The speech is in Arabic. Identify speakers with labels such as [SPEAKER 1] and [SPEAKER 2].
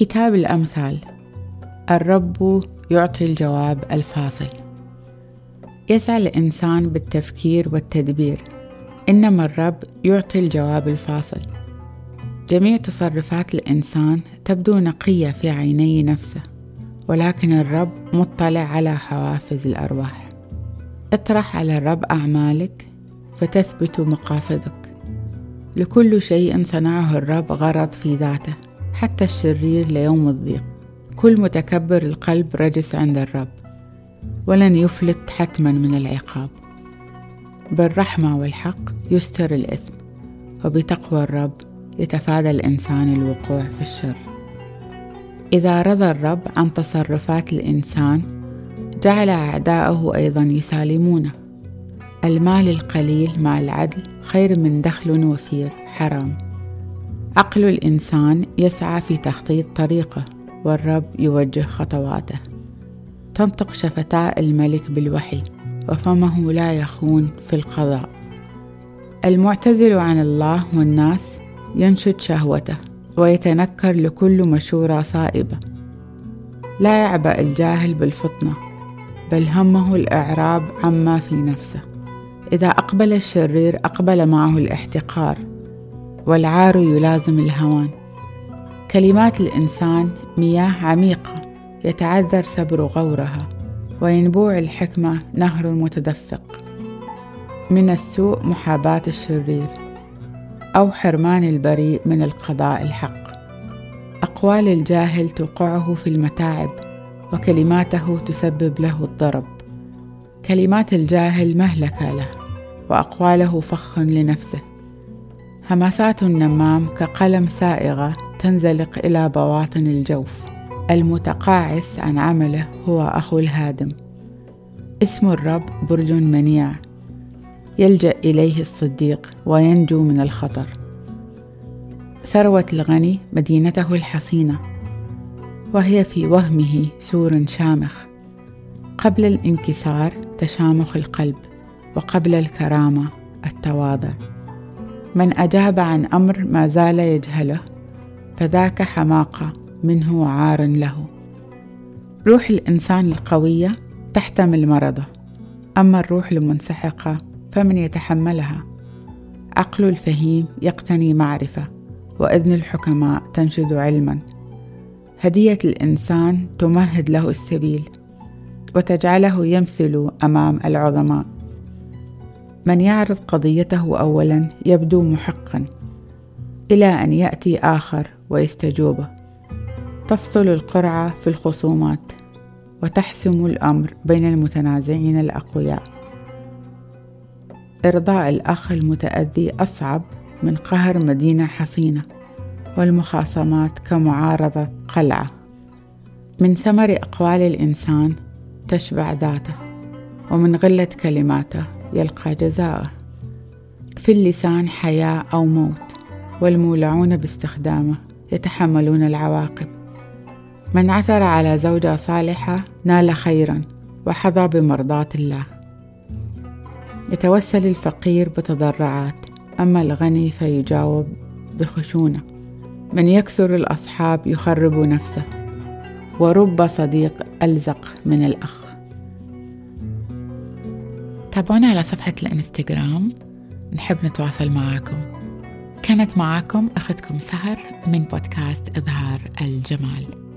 [SPEAKER 1] كتاب الأمثال. الرب يعطي الجواب الفاصل. يسعى الإنسان بالتفكير والتدبير. إنما الرب يعطي الجواب الفاصل. جميع تصرفات الإنسان تبدو نقية في عيني نفسه ولكن الرب مطلع على حوافز الأرواح. اطرح على الرب أعمالك فتثبت مقاصدك. لكل شيء صنعه الرب غرض في ذاته. حتى الشرير ليوم الضيق. كل متكبر القلب رجس عند الرب ولن يفلت حتما من العقاب. بالرحمة والحق يستر الإثم وبتقوى الرب يتفادى الإنسان الوقوع في الشر. إذا رضى الرب عن تصرفات الإنسان جعل أعداءه أيضا يسالمونه. المال القليل مع العدل خير من دخل وفير حرام. عقل الإنسان يسعى في تخطيط طريقه والرب يوجه خطواته. تنطق شفتاء الملك بالوحي وفمه لا يخون في القضاء. المعتزل عن الله والناس ينشد شهوته ويتنكر لكل مشورة صائبة. لا يعبأ الجاهل بالفطنة بل همه الإعراب عما في نفسه. إذا أقبل الشرير أقبل معه الاحتقار. والعار يلازم الهوان. كلمات الإنسان مياه عميقة يتعذر سبر غورها وينبوع الحكمة نهر متدفق. من السوء محاباة الشرير أو حرمان البريء من القضاء الحق. أقوال الجاهل توقعه في المتاعب وكلماته تسبب له الضرب. كلمات الجاهل مهلكة له وأقواله فخ لنفسه. همسات النمام كقلم سائغة تنزلق إلى بواطن الجوف. المتقاعس عن عمله هو أخو الهادم. اسم الرب برج منيع. يلجأ إليه الصديق وينجو من الخطر. ثروة الغني مدينته الحصينة وهي في وهمه سور شامخ. قبل الانكسار تشامخ القلب وقبل الكرامة التواضع. من أجاب عن أمر ما زال يجهله فذاك حماقة منه وعار له. روح الإنسان القوية تحتمل مرضه أما الروح المنسحقة فمن يتحملها. عقل الفهيم يقتني معرفة وإذن الحكماء تنشد علما. هدية الإنسان تمهد له السبيل وتجعله يمثل أمام العظماء. من يعرض قضيته أولا يبدو محقا إلى أن يأتي آخر ويستجوبه. تفصل القرعة في الخصومات وتحسم الأمر بين المتنازعين الأقوياء. إرضاء الأخ المتأذي أصعب من قهر مدينة حصينة والمخاصمات كمعارضة قلعة. من ثمر أقوال الإنسان تشبع ذاته ومن غلة كلماته يلقى جزاءه. في اللسان حياة أو موت والمولعون باستخدامه يتحملون العواقب. من عثر على زوجة صالحة نال خيرا وحظى بمرضاة الله. يتوسل الفقير بتضرعات أما الغني فيجاوب بخشونة. من يكثر الأصحاب يخرب نفسه. ورب صديق ألزق من الأخ. تابعونا على صفحة الانستغرام. نحب نتواصل معاكم. كانت معاكم أختكم سهر من بودكاست إظهار الجمال.